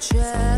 Stand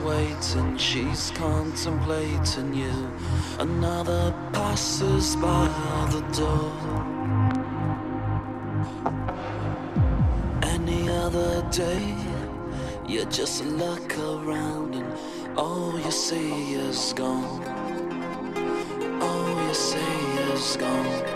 Waiting, she's contemplating you. Another passes by the door. Any other day, you just look around and all you see is gone. All you see is gone.